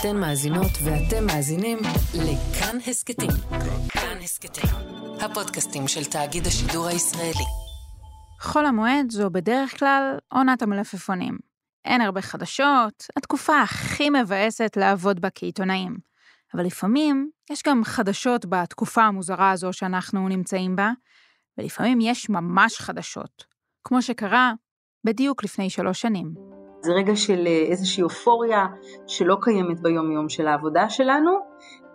אתן מאזינות ואתם מאזינים לכאן הסכתים. כאן הסכתים, הפודקאסטים של תאגיד השידור הישראלי. חול המועד זו בדרך כלל עונת המלפפונים. אין הרבה חדשות, התקופה הכי מבאסת לעבוד בה כעיתונאים. אבל לפעמים יש גם חדשות בתקופה המוזרה הזו שאנחנו נמצאים בה, ולפעמים יש ממש חדשות, כמו שקרה בדיוק לפני שלוש שנים. זה רגע של אה, איזושהי אופוריה שלא קיימת ביום-יום של העבודה שלנו,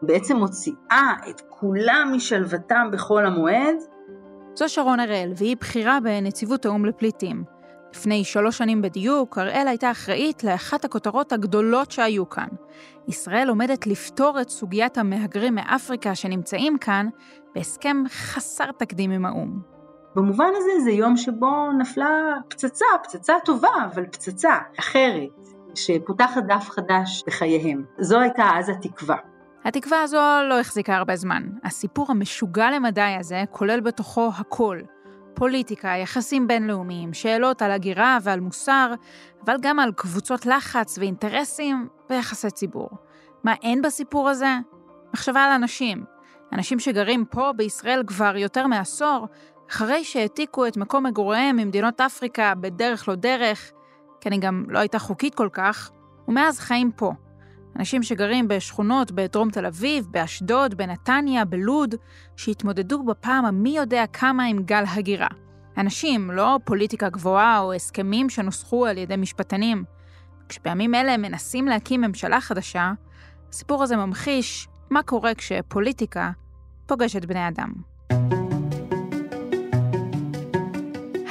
בעצם מוציאה את כולם משלוותם בחול המועד. זו שרון הראל, והיא בכירה בנציבות האו"ם לפליטים. לפני שלוש שנים בדיוק, הראל הייתה אחראית לאחת הכותרות הגדולות שהיו כאן. ישראל עומדת לפתור את סוגיית המהגרים מאפריקה שנמצאים כאן בהסכם חסר תקדים עם האו"ם. במובן הזה זה יום שבו נפלה פצצה, פצצה טובה, אבל פצצה אחרת, שפותחת דף חדש בחייהם. זו הייתה אז התקווה. התקווה הזו לא החזיקה הרבה זמן. הסיפור המשוגע למדי הזה כולל בתוכו הכל. פוליטיקה, יחסים בינלאומיים, שאלות על הגירה ועל מוסר, אבל גם על קבוצות לחץ ואינטרסים ויחסי ציבור. מה אין בסיפור הזה? מחשבה על אנשים. אנשים שגרים פה בישראל כבר יותר מעשור, אחרי שהעתיקו את מקום מגוריהם ממדינות אפריקה בדרך לא דרך, כי אני גם לא הייתה חוקית כל כך, ומאז חיים פה. אנשים שגרים בשכונות בדרום תל אביב, באשדוד, בנתניה, בלוד, שהתמודדו בפעם המי יודע כמה עם גל הגירה. אנשים, לא פוליטיקה גבוהה או הסכמים שנוסחו על ידי משפטנים. כשבימים אלה מנסים להקים ממשלה חדשה, הסיפור הזה ממחיש מה קורה כשפוליטיקה פוגשת בני אדם.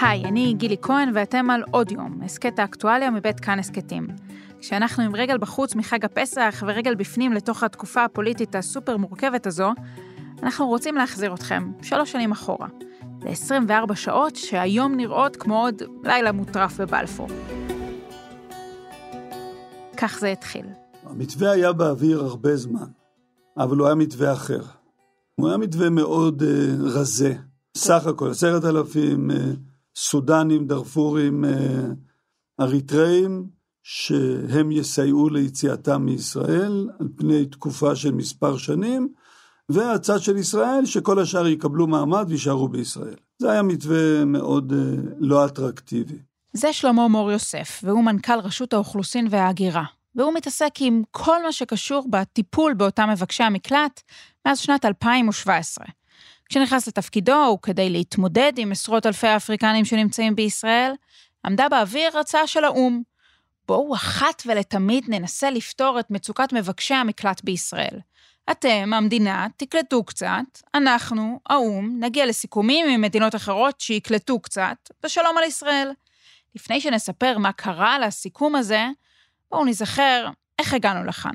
היי, אני גילי כהן ואתם על עוד יום, הסכת האקטואליה מבית כאן הסכתים. כשאנחנו עם רגל בחוץ מחג הפסח ורגל בפנים לתוך התקופה הפוליטית הסופר מורכבת הזו, אנחנו רוצים להחזיר אתכם שלוש שנים אחורה, ל-24 שעות שהיום נראות כמו עוד לילה מוטרף בבלפור. כך זה התחיל. המתווה היה באוויר הרבה זמן, אבל הוא היה מתווה אחר. הוא היה מתווה מאוד uh, רזה. סך הכל, עשרת אלפים uh, סודנים, דארפורים, uh, אריתראים, שהם יסייעו ליציאתם מישראל על פני תקופה של מספר שנים, והצד של ישראל שכל השאר יקבלו מעמד ויישארו בישראל. זה היה מתווה מאוד uh, לא אטרקטיבי. זה שלמה מור יוסף, והוא מנכ"ל רשות האוכלוסין וההגירה. והוא מתעסק עם כל מה שקשור בטיפול באותם מבקשי המקלט מאז שנת 2017. כשנכנס לתפקידו, וכדי להתמודד עם עשרות אלפי האפריקנים שנמצאים בישראל, עמדה באוויר הצעה של האו"ם, בואו אחת ולתמיד ננסה לפתור את מצוקת מבקשי המקלט בישראל. אתם, המדינה, תקלטו קצת, אנחנו, האו"ם, נגיע לסיכומים עם מדינות אחרות שיקלטו קצת, ושלום על ישראל. לפני שנספר מה קרה לסיכום הזה, בואו נזכר איך הגענו לכאן.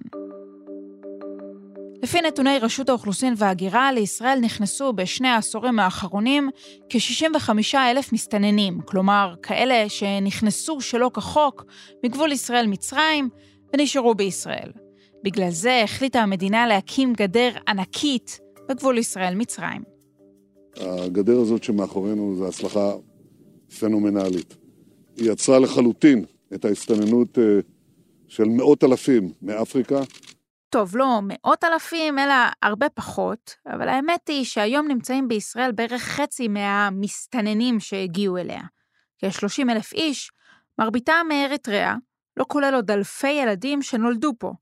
לפי נתוני רשות האוכלוסין וההגירה, לישראל נכנסו בשני העשורים האחרונים כ-65 אלף מסתננים, כלומר, כאלה שנכנסו שלא כחוק מגבול ישראל-מצרים ונשארו בישראל. בגלל זה החליטה המדינה להקים גדר ענקית בגבול ישראל-מצרים. הגדר הזאת שמאחורינו זו הצלחה פנומנלית. היא יצרה לחלוטין את ההסתננות אה, של מאות אלפים מאפריקה טוב, לא מאות אלפים, אלא הרבה פחות, אבל האמת היא שהיום נמצאים בישראל בערך חצי מהמסתננים שהגיעו אליה. כ-30 אלף איש, מרביתם מאריתריאה, לא כולל עוד אלפי ילדים שנולדו פה.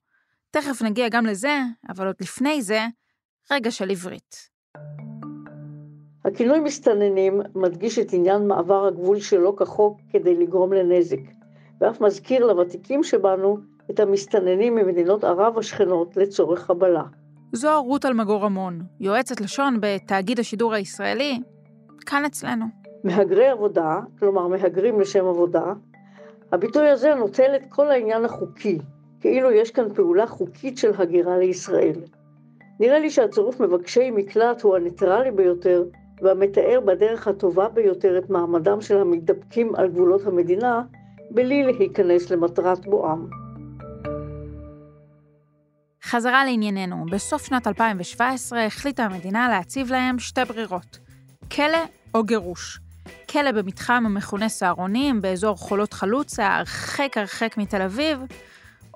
תכף נגיע גם לזה, אבל עוד לפני זה, רגע של עברית. הכינוי מסתננים מדגיש את עניין מעבר הגבול שלא כחוק כדי לגרום לנזק, ואף מזכיר לוותיקים שבנו את המסתננים ממדינות ערב השכנות לצורך חבלה. זו רות אלמגור רמון, יועצת לשון בתאגיד השידור הישראלי, כאן אצלנו. מהגרי עבודה, כלומר מהגרים לשם עבודה, הביטוי הזה נוטל את כל העניין החוקי, כאילו יש כאן פעולה חוקית של הגירה לישראל. נראה לי שהצירוף מבקשי מקלט הוא הניטרלי ביותר והמתאר בדרך הטובה ביותר את מעמדם של המתדפקים על גבולות המדינה, בלי להיכנס למטרת בואם. חזרה לענייננו, בסוף שנת 2017 החליטה המדינה להציב להם שתי ברירות, כלא או גירוש. כלא במתחם המכונה סהרונים, באזור חולות חלוצה, הרחק הרחק מתל אביב,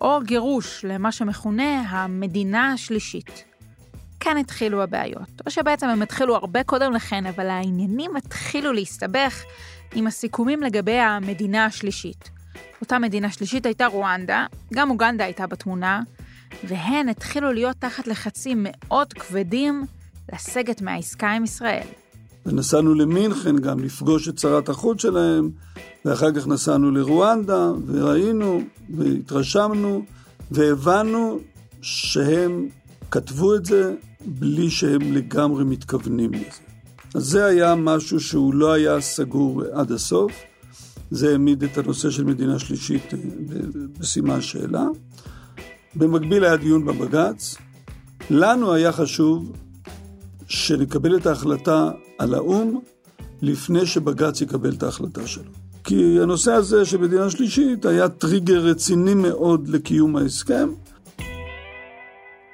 או גירוש למה שמכונה המדינה השלישית. כאן התחילו הבעיות, או שבעצם הם התחילו הרבה קודם לכן, אבל העניינים התחילו להסתבך עם הסיכומים לגבי המדינה השלישית. אותה מדינה שלישית הייתה רואנדה, גם אוגנדה הייתה בתמונה, והן התחילו להיות תחת לחצים מאוד כבדים לסגת מהעסקה עם ישראל. ונסענו למינכן גם לפגוש את שרת החוץ שלהם, ואחר כך נסענו לרואנדה, וראינו, והתרשמנו, והבנו שהם כתבו את זה בלי שהם לגמרי מתכוונים לזה. אז זה היה משהו שהוא לא היה סגור עד הסוף. זה העמיד את הנושא של מדינה שלישית אה, בסימן שאלה. במקביל היה דיון בבג"ץ. לנו היה חשוב שנקבל את ההחלטה על האו"ם לפני שבג"ץ יקבל את ההחלטה שלו. כי הנושא הזה של מדינה שלישית היה טריגר רציני מאוד לקיום ההסכם.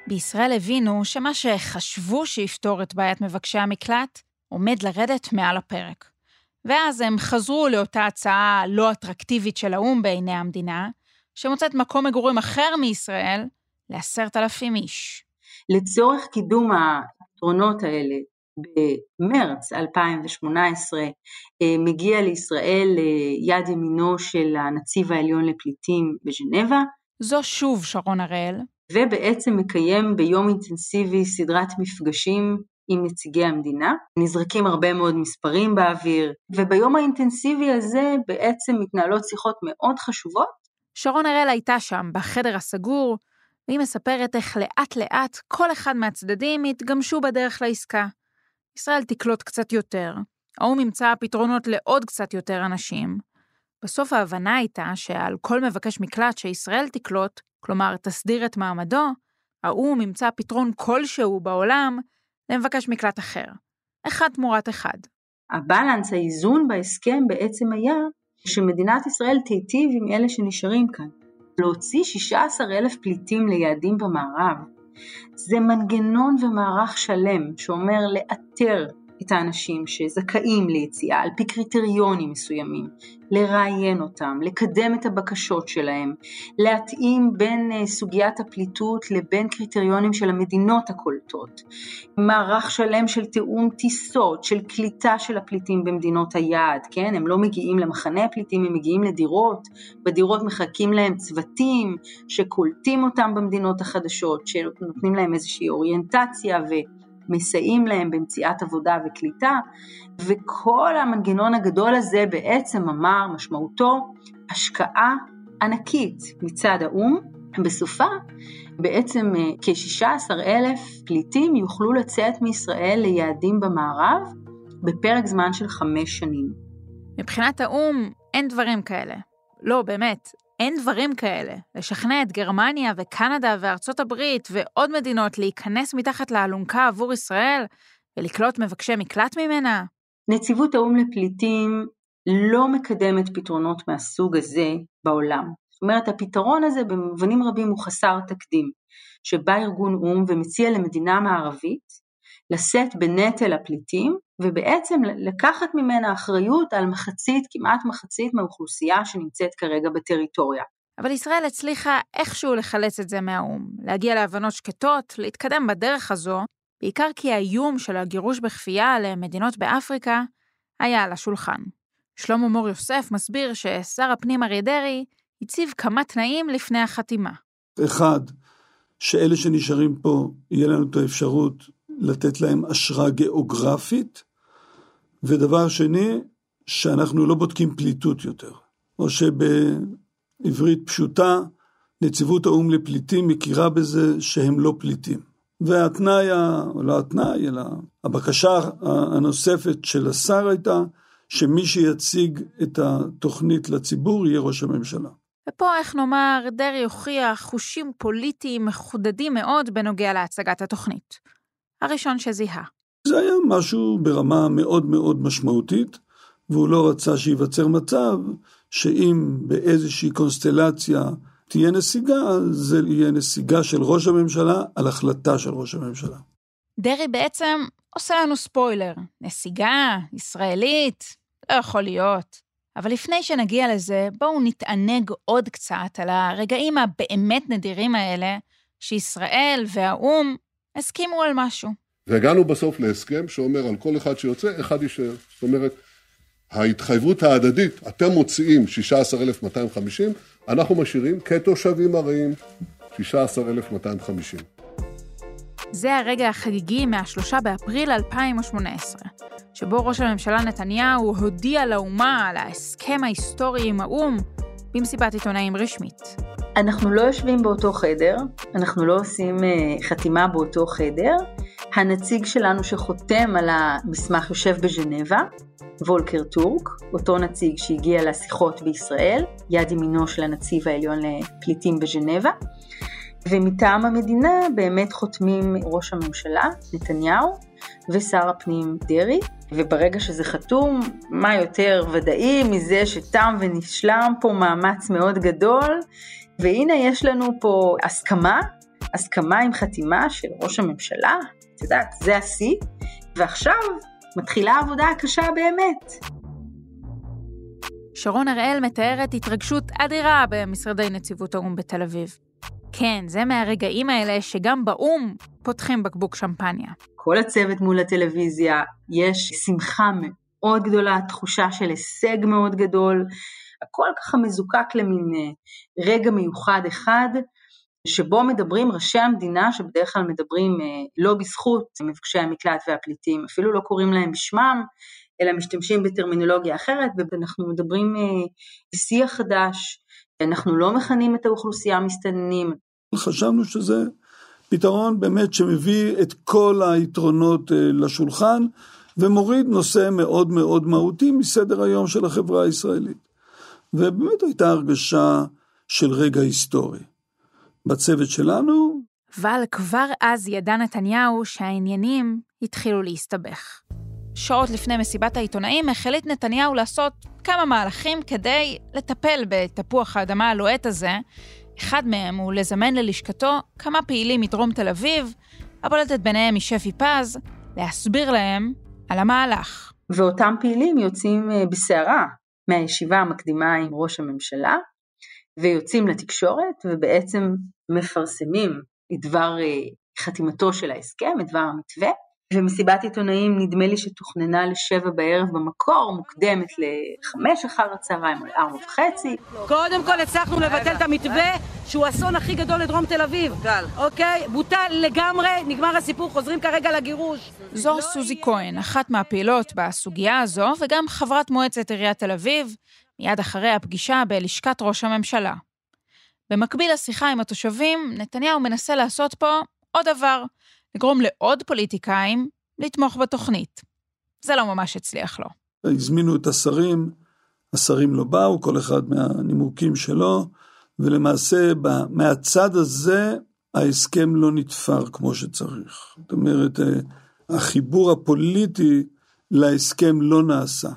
בישראל הבינו שמה שחשבו שיפתור את בעיית מבקשי המקלט עומד לרדת מעל הפרק. ואז הם חזרו לאותה הצעה לא אטרקטיבית של האו"ם בעיני המדינה, שמוצאת מקום מגורים אחר מישראל לעשרת אלפים איש. לצורך קידום הפתרונות האלה, במרץ 2018 אה, מגיע לישראל אה, יד ימינו של הנציב העליון לפליטים בז'נבה. זו שוב שרון הראל. ובעצם מקיים ביום אינטנסיבי סדרת מפגשים עם נציגי המדינה. נזרקים הרבה מאוד מספרים באוויר, וביום האינטנסיבי הזה בעצם מתנהלות שיחות מאוד חשובות. שרון הראל הייתה שם, בחדר הסגור, והיא מספרת איך לאט לאט כל אחד מהצדדים התגמשו בדרך לעסקה. ישראל תקלוט קצת יותר, האו"ם ימצא פתרונות לעוד קצת יותר אנשים. בסוף ההבנה הייתה שעל כל מבקש מקלט שישראל תקלוט, כלומר תסדיר את מעמדו, האו"ם ימצא פתרון כלשהו בעולם למבקש מקלט אחר. אחד תמורת אחד. הבלנס, האיזון בהסכם בעצם היה שמדינת ישראל תיטיב עם אלה שנשארים כאן. להוציא 16 אלף פליטים ליעדים במערב, זה מנגנון ומערך שלם שאומר לאתר את האנשים שזכאים ליציאה על פי קריטריונים מסוימים, לראיין אותם, לקדם את הבקשות שלהם, להתאים בין אה, סוגיית הפליטות לבין קריטריונים של המדינות הקולטות, מערך שלם של תיאום טיסות, של קליטה של הפליטים במדינות היעד, כן? הם לא מגיעים למחנה הפליטים, הם מגיעים לדירות, בדירות מחכים להם צוותים שקולטים אותם במדינות החדשות, שנותנים להם איזושהי אוריינטציה ו... מסייעים להם במציאת עבודה וקליטה, וכל המנגנון הגדול הזה בעצם אמר משמעותו השקעה ענקית מצד האו"ם, בסופה בעצם אה, כ-16 אלף פליטים יוכלו לצאת מישראל ליעדים במערב בפרק זמן של חמש שנים. מבחינת האו"ם אין דברים כאלה. לא, באמת, אין דברים כאלה. לשכנע את גרמניה וקנדה וארצות הברית ועוד מדינות להיכנס מתחת לאלונקה עבור ישראל ולקלוט מבקשי מקלט ממנה? נציבות האו"ם לפליטים לא מקדמת פתרונות מהסוג הזה בעולם. זאת אומרת, הפתרון הזה במובנים רבים הוא חסר תקדים, שבא ארגון או"ם ומציע למדינה מערבית לשאת בנטל הפליטים ובעצם לקחת ממנה אחריות על מחצית, כמעט מחצית מהאוכלוסייה שנמצאת כרגע בטריטוריה. אבל ישראל הצליחה איכשהו לחלץ את זה מהאו"ם, להגיע להבנות שקטות, להתקדם בדרך הזו, בעיקר כי האיום של הגירוש בכפייה למדינות באפריקה היה על השולחן. שלמה מור יוסף מסביר ששר הפנים אריה דרעי הציב כמה תנאים לפני החתימה. אחד, שאלה שנשארים פה, יהיה לנו את האפשרות לתת להם אשרה גיאוגרפית, ודבר שני, שאנחנו לא בודקים פליטות יותר, או שבעברית פשוטה, נציבות האו"ם לפליטים מכירה בזה שהם לא פליטים. והתנאי, או לא התנאי, אלא הבקשה הנוספת של השר הייתה שמי שיציג את התוכנית לציבור יהיה ראש הממשלה. ופה, איך נאמר, דרעי הוכיח חושים פוליטיים מחודדים מאוד בנוגע להצגת התוכנית. הראשון שזיהה. זה היה משהו ברמה מאוד מאוד משמעותית, והוא לא רצה שייווצר מצב שאם באיזושהי קונסטלציה תהיה נסיגה, זה יהיה נסיגה של ראש הממשלה על החלטה של ראש הממשלה. דרעי בעצם עושה לנו ספוילר. נסיגה, ישראלית, לא יכול להיות. אבל לפני שנגיע לזה, בואו נתענג עוד קצת על הרגעים הבאמת נדירים האלה, שישראל והאו"ם הסכימו על משהו. והגענו בסוף להסכם שאומר על כל אחד שיוצא, אחד יישאר. זאת אומרת, ההתחייבות ההדדית, אתם מוציאים 16,250, אנחנו משאירים כתושבים ארעיים 16,250. זה הרגע החגיגי מה-3 באפריל 2018, שבו ראש הממשלה נתניהו הודיע לאומה על ההסכם ההיסטורי עם האו"ם במסיבת עיתונאים רשמית. אנחנו לא יושבים באותו חדר, אנחנו לא עושים uh, חתימה באותו חדר. הנציג שלנו שחותם על המסמך יושב בז'נבה, וולקר טורק, אותו נציג שהגיע לשיחות בישראל, יד ימינו של הנציב העליון לפליטים בז'נבה. ומטעם המדינה באמת חותמים ראש הממשלה, נתניהו, ושר הפנים דרעי, וברגע שזה חתום, מה יותר ודאי מזה שתם ונשלם פה מאמץ מאוד גדול, והנה יש לנו פה הסכמה, הסכמה עם חתימה של ראש הממשלה, את יודעת, זה השיא, ועכשיו מתחילה העבודה הקשה באמת. שרון הראל מתארת התרגשות אדירה במשרדי נציבות האו"ם בתל אביב. כן, זה מהרגעים האלה שגם באו"ם פותחים בקבוק שמפניה. כל הצוות מול הטלוויזיה, יש שמחה מאוד גדולה, תחושה של הישג מאוד גדול, הכל ככה מזוקק למין אה, רגע מיוחד אחד, שבו מדברים ראשי המדינה, שבדרך כלל מדברים אה, לא בזכות מבקשי המקלט והפליטים, אפילו לא קוראים להם בשמם, אלא משתמשים בטרמינולוגיה אחרת, ואנחנו מדברים אה, בשיח חדש, אנחנו לא מכנים את האוכלוסייה מסתננים. חשבנו שזה פתרון באמת שמביא את כל היתרונות לשולחן ומוריד נושא מאוד מאוד מהותי מסדר היום של החברה הישראלית. ובאמת הייתה הרגשה של רגע היסטורי. בצוות שלנו... אבל כבר אז ידע נתניהו שהעניינים התחילו להסתבך. שעות לפני מסיבת העיתונאים החליט נתניהו לעשות כמה מהלכים כדי לטפל בתפוח האדמה הלוהט הזה. אחד מהם הוא לזמן ללשכתו כמה פעילים מדרום תל אביב, הבולטת ביניהם היא שפי פז, להסביר להם על המהלך. ואותם פעילים יוצאים אה, בסערה מהישיבה המקדימה עם ראש הממשלה, ויוצאים לתקשורת ובעצם מפרסמים את דבר אה, חתימתו של ההסכם, את דבר המתווה, ומסיבת עיתונאים נדמה לי שתוכננה לשבע בערב במקור, מוקדמת לחמש אחר הצהריים או לארבע וחצי. קודם כל הצלחנו לבטל את המתווה שהוא האסון הכי גדול לדרום תל אביב. בוטל. אוקיי? בוטל לגמרי, נגמר הסיפור, חוזרים כרגע לגירוש. זו סוזי כהן, אחת מהפעילות בסוגיה הזו, וגם חברת מועצת עיריית תל אביב, מיד אחרי הפגישה בלשכת ראש הממשלה. במקביל לשיחה עם התושבים, נתניהו מנסה לעשות פה עוד דבר, לגרום לעוד פוליטיקאים לתמוך בתוכנית. זה לא ממש הצליח לו. הזמינו את השרים, השרים לא באו, כל אחד מהנימוקים שלו, ולמעשה מהצד הזה ההסכם לא נתפר כמו שצריך. זאת אומרת, אה, החיבור הפוליטי להסכם לא נעשה.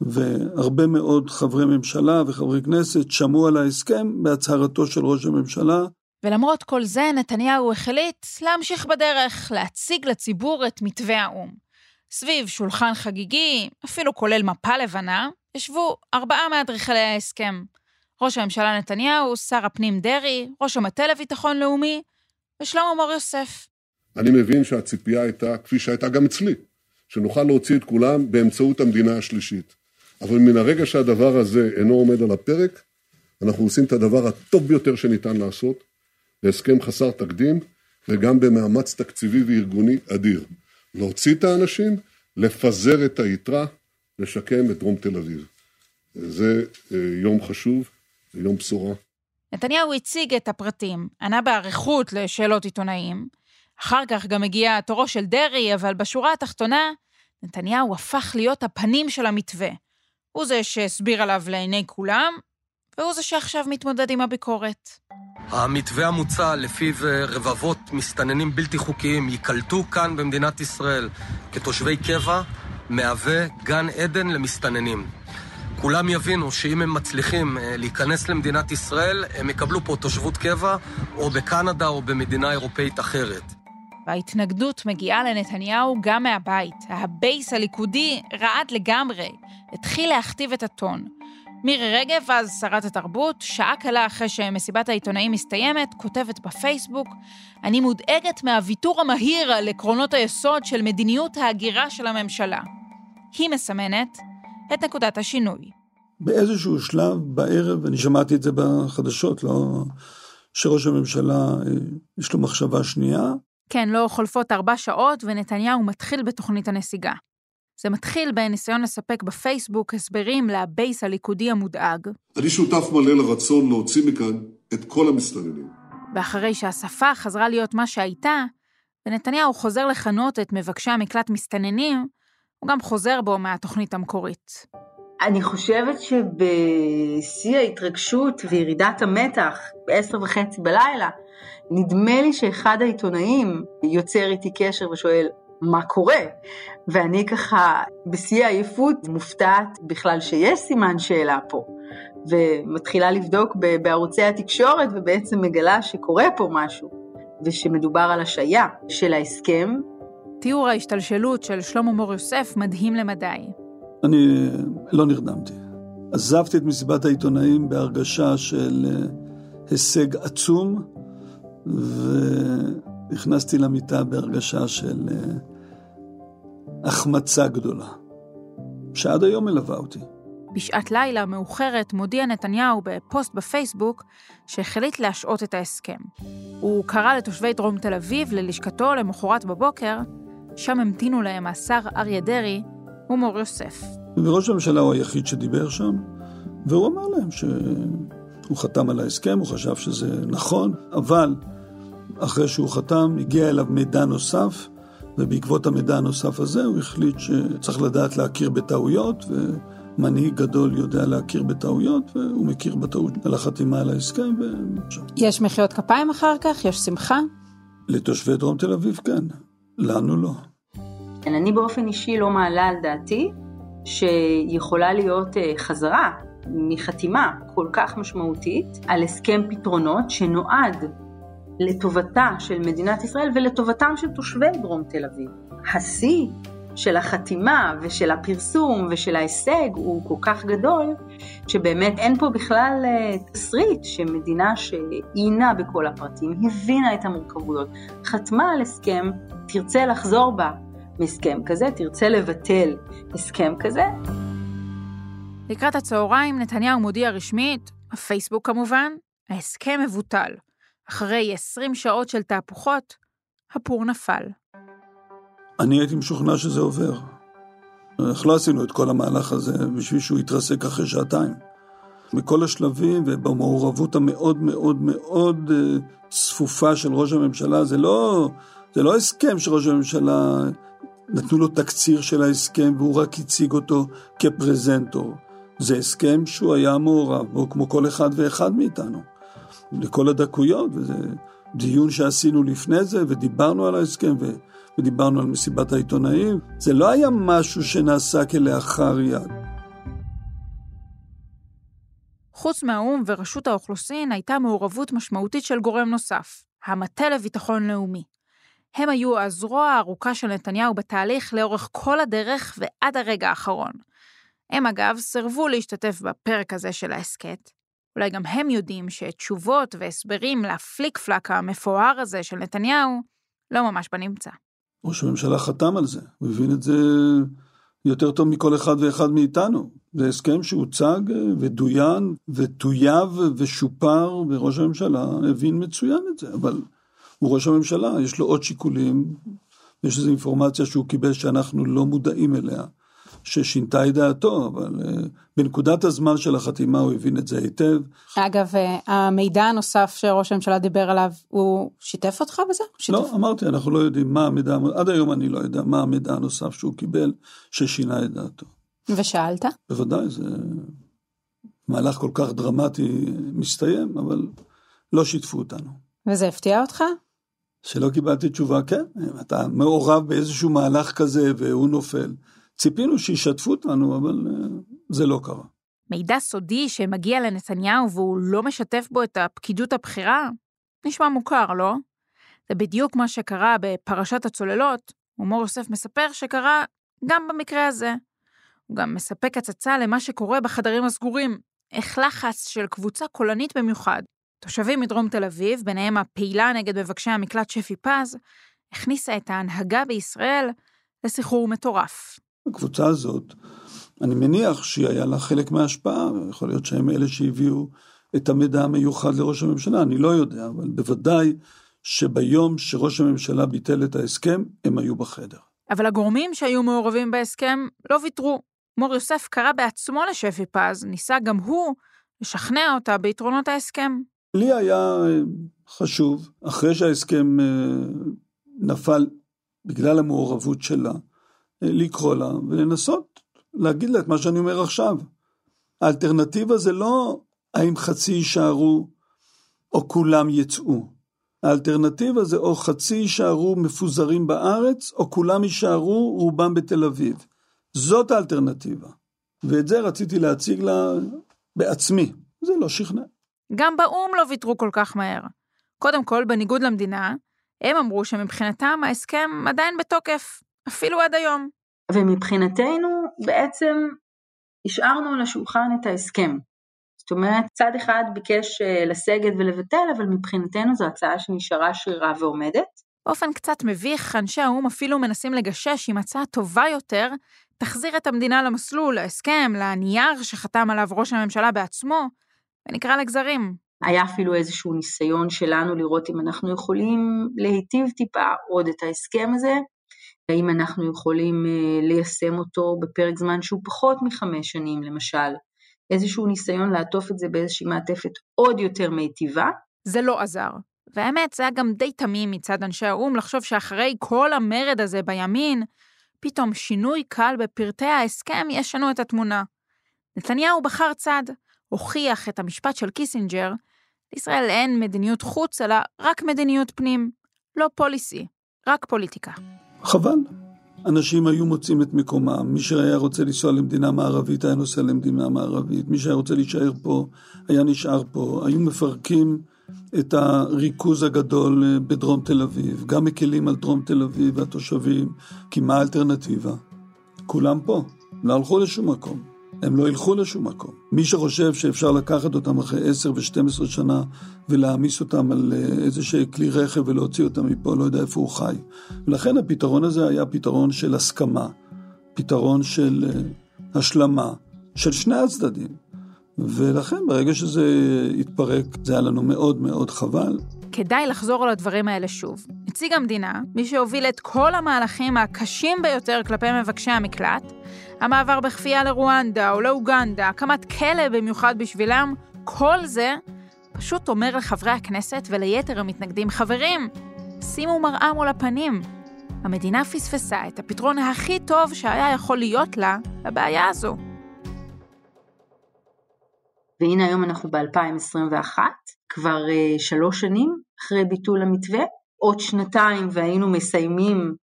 והרבה מאוד חברי ממשלה וחברי כנסת שמעו על ההסכם בהצהרתו של ראש הממשלה, ולמרות כל זה, נתניהו החליט להמשיך בדרך, להציג לציבור את מתווה האו"ם. סביב שולחן חגיגי, אפילו כולל מפה לבנה, ישבו ארבעה מאדריכלי ההסכם. ראש הממשלה נתניהו, שר הפנים דרעי, ראש המטה לביטחון לאומי, ושלמה מור יוסף. אני מבין שהציפייה הייתה, כפי שהייתה גם אצלי, שנוכל להוציא את כולם באמצעות המדינה השלישית. אבל מן הרגע שהדבר הזה אינו עומד על הפרק, אנחנו עושים את הדבר הטוב ביותר שניתן לעשות, בהסכם חסר תקדים וגם במאמץ תקציבי וארגוני אדיר. להוציא את האנשים, לפזר את היתרה, לשקם את דרום תל אביב. זה אה, יום חשוב, זה יום בשורה. נתניהו הציג את הפרטים, ענה באריכות לשאלות עיתונאים. אחר כך גם הגיע תורו של דרעי, אבל בשורה התחתונה, נתניהו הפך להיות הפנים של המתווה. הוא זה שהסביר עליו לעיני כולם, והוא זה שעכשיו מתמודד עם הביקורת. המתווה המוצע לפיו רבבות מסתננים בלתי חוקיים ייקלטו כאן במדינת ישראל כתושבי קבע, מהווה גן עדן למסתננים. כולם יבינו שאם הם מצליחים אה, להיכנס למדינת ישראל, הם יקבלו פה תושבות קבע, או בקנדה או במדינה אירופאית אחרת. וההתנגדות מגיעה לנתניהו גם מהבית. הבייס הליכודי רעד לגמרי, התחיל להכתיב את הטון. מירי רגב, אז שרת התרבות, שעה קלה אחרי שמסיבת העיתונאים מסתיימת, כותבת בפייסבוק, אני מודאגת מהוויתור המהיר על עקרונות היסוד של מדיניות ההגירה של הממשלה. היא מסמנת את נקודת השינוי. באיזשהו שלב בערב, אני שמעתי את זה בחדשות, לא... שראש הממשלה, אה, יש לו מחשבה שנייה. כן, לא חולפות ארבע שעות ונתניהו מתחיל בתוכנית הנסיגה. זה מתחיל בניסיון לספק בפייסבוק הסברים לבייס הליכודי המודאג. אני שותף מלא לרצון להוציא מכאן את כל המסתננים. ואחרי שהשפה חזרה להיות מה שהייתה, ונתניהו חוזר לכנות את מבקשי המקלט מסתננים, הוא גם חוזר בו מהתוכנית המקורית. אני חושבת שבשיא ההתרגשות וירידת המתח, בעשר וחצי בלילה, נדמה לי שאחד העיתונאים יוצר איתי קשר ושואל, מה קורה? ואני ככה בשיא העייפות מופתעת בכלל שיש סימן שאלה פה. ומתחילה לבדוק בערוצי התקשורת ובעצם מגלה שקורה פה משהו, ושמדובר על השעיה של ההסכם. תיאור ההשתלשלות של שלמה מור יוסף מדהים למדי. אני לא נרדמתי. עזבתי את מסיבת העיתונאים בהרגשה של אה, הישג עצום, ונכנסתי למיטה בהרגשה של אה, החמצה גדולה, שעד היום מלווה אותי. בשעת לילה מאוחרת מודיע נתניהו בפוסט בפייסבוק שהחליט להשעות את ההסכם. הוא קרא לתושבי דרום תל אביב ללשכתו למחרת בבוקר, שם המתינו להם השר אריה דרעי ומור יוסף. וראש הממשלה הוא היחיד שדיבר שם, והוא אמר להם שהוא חתם על ההסכם, הוא חשב שזה נכון, אבל אחרי שהוא חתם הגיע אליו מידע נוסף, ובעקבות המידע הנוסף הזה הוא החליט שצריך לדעת להכיר בטעויות, ומנהיג גדול יודע להכיר בטעויות, והוא מכיר בטעות על החתימה על ההסכם. ו... יש מחיאות כפיים אחר כך? יש שמחה? לתושבי דרום תל אביב כן, לנו לא. כן, אני באופן אישי לא מעלה על דעתי שיכולה להיות אה, חזרה מחתימה כל כך משמעותית על הסכם פתרונות שנועד לטובתה של מדינת ישראל ולטובתם של תושבי דרום תל אביב. השיא של החתימה ושל הפרסום ושל ההישג הוא כל כך גדול, שבאמת אין פה בכלל אה, תסריט שמדינה שעיינה בכל הפרטים, הבינה את המורכבויות, חתמה על הסכם, תרצה לחזור בה מהסכם כזה, תרצה לבטל הסכם כזה. לקראת הצהריים נתניהו מודיע רשמית, הפייסבוק כמובן, ההסכם מבוטל. אחרי 20 שעות של תהפוכות, הפור נפל. אני הייתי משוכנע שזה עובר. איך לא עשינו את כל המהלך הזה בשביל שהוא יתרסק אחרי שעתיים. בכל השלבים ובמעורבות המאוד מאוד מאוד אה, צפופה של ראש הממשלה, זה לא, זה לא הסכם שראש הממשלה נתנו לו תקציר של ההסכם והוא רק הציג אותו כפרזנטור. זה הסכם שהוא היה מעורב בו כמו כל אחד ואחד מאיתנו. לכל הדקויות, וזה דיון שעשינו לפני זה, ודיברנו על ההסכם. ודיברנו על מסיבת העיתונאים. זה לא היה משהו שנעשה כלאחר יד. חוץ מהאו"ם ורשות האוכלוסין הייתה מעורבות משמעותית של גורם נוסף, המטה לביטחון לאומי. הם היו הזרוע הארוכה של נתניהו בתהליך לאורך כל הדרך ועד הרגע האחרון. הם אגב סירבו להשתתף בפרק הזה של ההסכת. אולי גם הם יודעים שתשובות והסברים לפליק פלאק המפואר הזה של נתניהו לא ממש בנמצא. ראש הממשלה חתם על זה, הוא הבין את זה יותר טוב מכל אחד ואחד מאיתנו. זה הסכם שהוצג ודוין וטויב ושופר, וראש הממשלה הבין מצוין את זה, אבל הוא ראש הממשלה, יש לו עוד שיקולים, יש איזו אינפורמציה שהוא קיבל שאנחנו לא מודעים אליה, ששינתה את דעתו, אבל uh, בנקודת הזמן של החתימה הוא הבין את זה היטב. אגב, uh, המידע הנוסף שראש הממשלה דיבר עליו, הוא שיתף אותך בזה? שיתף. לא, אמרתי, אנחנו לא יודעים מה המידע, עד היום אני לא יודע מה המידע הנוסף שהוא קיבל, ששינה את דעתו. ושאלת? בוודאי, זה מהלך כל כך דרמטי מסתיים, אבל לא שיתפו אותנו. וזה הפתיע אותך? שלא קיבלתי תשובה, כן, אתה מעורב באיזשהו מהלך כזה והוא נופל. ציפינו שישתפו אותנו, אבל uh, זה לא קרה. מידע סודי שמגיע לנתניהו והוא לא משתף בו את הפקידות הבכירה? נשמע מוכר, לא? זה בדיוק מה שקרה בפרשת הצוללות, ומור יוסף מספר שקרה גם במקרה הזה. הוא גם מספק הצצה למה שקורה בחדרים הסגורים, איך לחץ של קבוצה קולנית במיוחד, תושבים מדרום תל אביב, ביניהם הפעילה נגד מבקשי המקלט שפי פז, הכניסה את ההנהגה בישראל לסחרור מטורף. הקבוצה הזאת, אני מניח שהיא היה לה חלק מההשפעה, יכול להיות שהם אלה שהביאו את המידע המיוחד לראש הממשלה, אני לא יודע, אבל בוודאי שביום שראש הממשלה ביטל את ההסכם, הם היו בחדר. אבל הגורמים שהיו מעורבים בהסכם לא ויתרו. מור יוסף קרא בעצמו לשפי פז, ניסה גם הוא לשכנע אותה ביתרונות ההסכם. לי היה אה, חשוב, אחרי שההסכם אה, נפל בגלל המעורבות שלה, לקרוא לה ולנסות להגיד לה את מה שאני אומר עכשיו. האלטרנטיבה זה לא האם חצי יישארו או כולם יצאו. האלטרנטיבה זה או חצי יישארו מפוזרים בארץ, או כולם יישארו רובם בתל אביב. זאת האלטרנטיבה. ואת זה רציתי להציג לה בעצמי. זה לא שכנע. גם באו"ם לא ויתרו כל כך מהר. קודם כל, בניגוד למדינה, הם אמרו שמבחינתם ההסכם עדיין בתוקף, אפילו עד היום. ומבחינתנו בעצם השארנו על השולחן את ההסכם. זאת אומרת, צד אחד ביקש אה, לסגת ולבטל, אבל מבחינתנו זו הצעה שנשארה שרירה ועומדת. באופן קצת מביך, אנשי האו"ם אפילו מנסים לגשש עם הצעה טובה יותר, תחזיר את המדינה למסלול, להסכם, לנייר שחתם עליו ראש הממשלה בעצמו, ונקרא לגזרים. היה אפילו איזשהו ניסיון שלנו לראות אם אנחנו יכולים להיטיב טיפה עוד את ההסכם הזה, האם אנחנו יכולים אה, ליישם אותו בפרק זמן שהוא פחות מחמש שנים למשל. איזשהו ניסיון לעטוף את זה באיזושהי מעטפת עוד יותר מיטיבה. זה לא עזר. והאמת, זה היה גם די תמים מצד אנשי האו"ם לחשוב שאחרי כל המרד הזה בימין, פתאום שינוי קל בפרטי ההסכם ישנו את התמונה. נתניהו בחר צד, הוכיח את המשפט של קיסינג'ר, לישראל אין מדיניות חוץ, אלא רק מדיניות פנים. לא פוליסי, רק פוליטיקה. חבל. אנשים היו מוצאים את מקומם, מי שהיה רוצה לנסוע למדינה מערבית היה נוסע למדינה מערבית, מי שהיה רוצה להישאר פה היה נשאר פה, היו מפרקים את הריכוז הגדול אה, בדרום תל אביב, גם מקלים על דרום תל אביב והתושבים, כי מה האלטרנטיבה? כולם פה, לא הלכו לשום מקום. הם לא ילכו לשום מקום. מי שחושב שאפשר לקחת אותם אחרי 10 ו-12 שנה ולהעמיס אותם על אה, איזשהו כלי רכב ולהוציא אותם מפה, לא יודע איפה הוא חי. ולכן הפתרון הזה היה פתרון של הסכמה, פתרון של אה, השלמה, של שני הצדדים. ולכן ברגע שזה התפרק, זה היה לנו מאוד מאוד חבל. כדאי לחזור על הדברים האלה שוב. נציג המדינה, מי שהוביל את כל המהלכים הקשים ביותר כלפי מבקשי המקלט, המעבר בכפייה לרואנדה או לאוגנדה, הקמת כלא במיוחד בשבילם, כל זה פשוט אומר לחברי הכנסת וליתר המתנגדים, חברים, שימו מראה מול הפנים. המדינה פספסה את הפתרון הכי טוב שהיה יכול להיות לה לבעיה הזו. והנה היום אנחנו ב-2021, כבר uh, שלוש שנים אחרי ביטול המתווה, עוד שנתיים והיינו מסיימים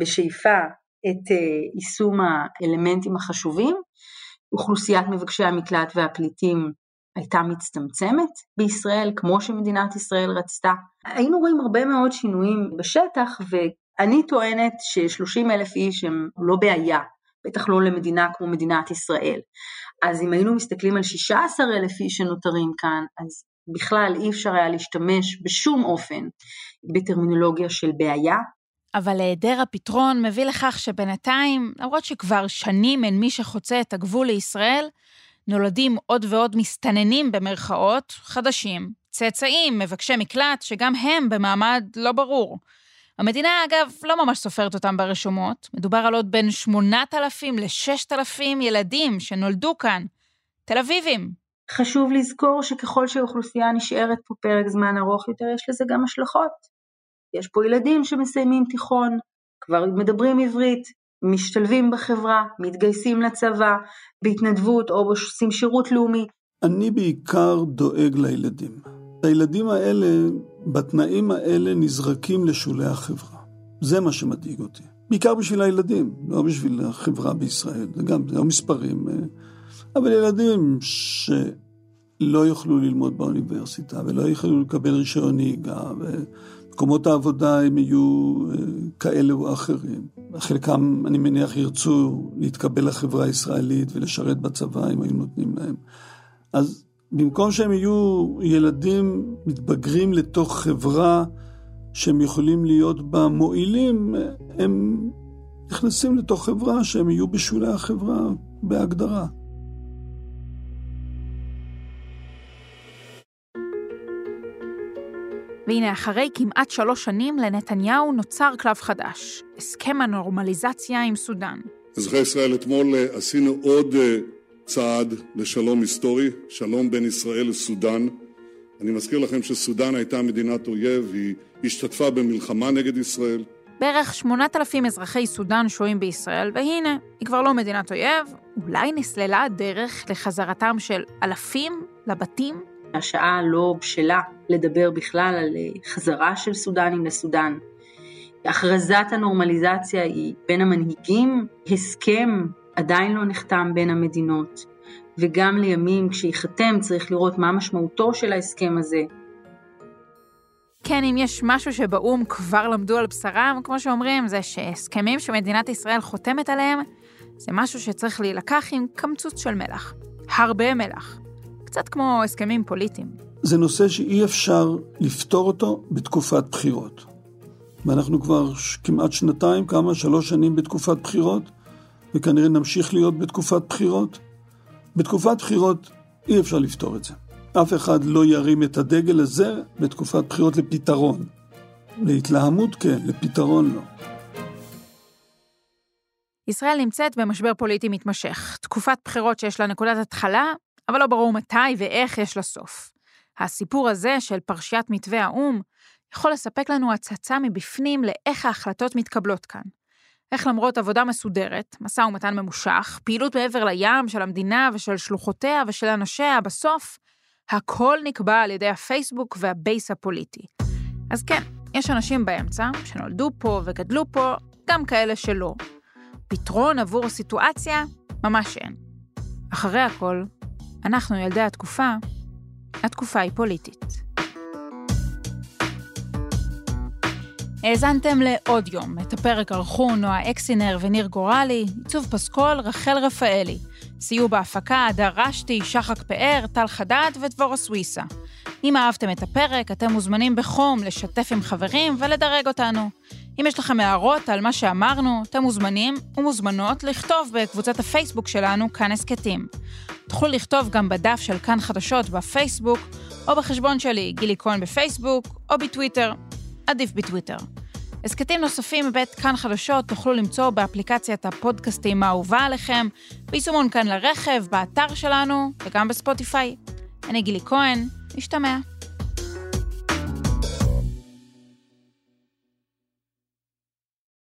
בשאיפה את uh, יישום האלמנטים החשובים. אוכלוסיית מבקשי המקלט והפליטים הייתה מצטמצמת בישראל, כמו שמדינת ישראל רצתה. היינו רואים הרבה מאוד שינויים בשטח, ואני טוענת ש-30 אלף איש הם לא בעיה, בטח לא למדינה כמו מדינת ישראל. אז אם היינו מסתכלים על 16 אלף איש שנותרים כאן, אז בכלל אי אפשר היה להשתמש בשום אופן בטרמינולוגיה של בעיה. אבל היעדר הפתרון מביא לכך שבינתיים, למרות שכבר שנים אין מי שחוצה את הגבול לישראל, נולדים עוד ועוד מסתננים במרכאות, חדשים, צאצאים, מבקשי מקלט, שגם הם במעמד לא ברור. המדינה, אגב, לא ממש סופרת אותם ברשומות. מדובר על עוד בין 8,000 ל-6,000 ילדים שנולדו כאן. תל אביבים. חשוב לזכור שככל שהאוכלוסייה נשארת פה פרק זמן ארוך יותר, יש לזה גם השלכות. יש פה ילדים שמסיימים תיכון, כבר מדברים עברית, משתלבים בחברה, מתגייסים לצבא, בהתנדבות או עושים שירות לאומי. אני בעיקר דואג לילדים. הילדים האלה, בתנאים האלה, נזרקים לשולי החברה. זה מה שמדאיג אותי. בעיקר בשביל הילדים, לא בשביל החברה בישראל. זה גם, זה מספרים. אה, אבל ילדים שלא יוכלו ללמוד באוניברסיטה ולא יוכלו לקבל רישיון נהיגה, ומקומות העבודה הם יהיו אה, כאלה או אחרים. חלקם, אני מניח, ירצו להתקבל לחברה הישראלית ולשרת בצבא אם היו נותנים להם. אז במקום שהם יהיו ילדים מתבגרים לתוך חברה שהם יכולים להיות בה מועילים, הם נכנסים לתוך חברה שהם יהיו בשולי החברה בהגדרה. והנה, אחרי כמעט שלוש שנים לנתניהו נוצר קלף חדש, הסכם הנורמליזציה עם סודאן. אזרחי ישראל, אתמול אה, עשינו עוד אה, צעד לשלום היסטורי, שלום בין ישראל לסודאן. אני מזכיר לכם שסודאן הייתה מדינת אויב, היא השתתפה במלחמה נגד ישראל. בערך 8,000 אזרחי סודאן שוהים בישראל, והנה, היא כבר לא מדינת אויב, אולי נסללה הדרך לחזרתם של אלפים לבתים? השעה לא בשלה לדבר בכלל על אה, חזרה של סודנים לסודאן. הכרזת הנורמליזציה היא בין המנהיגים, הסכם עדיין לא נחתם בין המדינות, וגם לימים כשייחתם צריך לראות מה משמעותו של ההסכם הזה. כן, אם יש משהו שבאו"ם כבר למדו על בשרם, כמו שאומרים, זה שהסכמים שמדינת ישראל חותמת עליהם, זה משהו שצריך להילקח עם קמצוץ של מלח. הרבה מלח. קצת כמו הסכמים פוליטיים. זה נושא שאי אפשר לפתור אותו בתקופת בחירות. ואנחנו כבר כמעט שנתיים, כמה, שלוש שנים בתקופת בחירות, וכנראה נמשיך להיות בתקופת בחירות. בתקופת בחירות אי אפשר לפתור את זה. אף אחד לא ירים את הדגל הזה בתקופת בחירות לפתרון. להתלהמות כן, לפתרון לא. ישראל נמצאת במשבר פוליטי מתמשך, תקופת בחירות שיש לה נקודת התחלה, אבל לא ברור מתי ואיך יש לה סוף. הסיפור הזה של פרשיית מתווה האו"ם יכול לספק לנו הצצה מבפנים לאיך ההחלטות מתקבלות כאן. איך למרות עבודה מסודרת, משא ומתן ממושך, פעילות מעבר לים של המדינה ושל שלוחותיה ושל אנשיה, בסוף, הכל נקבע על ידי הפייסבוק והבייס הפוליטי. אז כן, יש אנשים באמצע שנולדו פה וגדלו פה, גם כאלה שלא. פתרון עבור הסיטואציה? ממש אין. אחרי הכל, אנחנו ילדי התקופה, התקופה היא פוליטית. האזנתם לעוד יום. את הפרק ערכו נועה אקסינר וניר גורלי, עיצוב פסקול רחל רפאלי. סיוע בהפקה הדר רשתי, שחק פאר, טל חדד ודבורה סוויסה. אם אהבתם את הפרק, אתם מוזמנים בחום לשתף עם חברים ולדרג אותנו. אם יש לכם הערות על מה שאמרנו, אתם מוזמנים ומוזמנות לכתוב בקבוצת הפייסבוק שלנו, כאן הסכתים. תוכלו לכתוב גם בדף של כאן חדשות בפייסבוק, או בחשבון שלי, גילי כהן בפייסבוק, או בטוויטר. עדיף בטוויטר. הסכתים נוספים מבית כאן חדשות תוכלו למצוא באפליקציית הפודקאסטים האהובה עליכם, ביישומון כאן לרכב, באתר שלנו וגם בספוטיפיי. אני גילי כהן, נשתמע.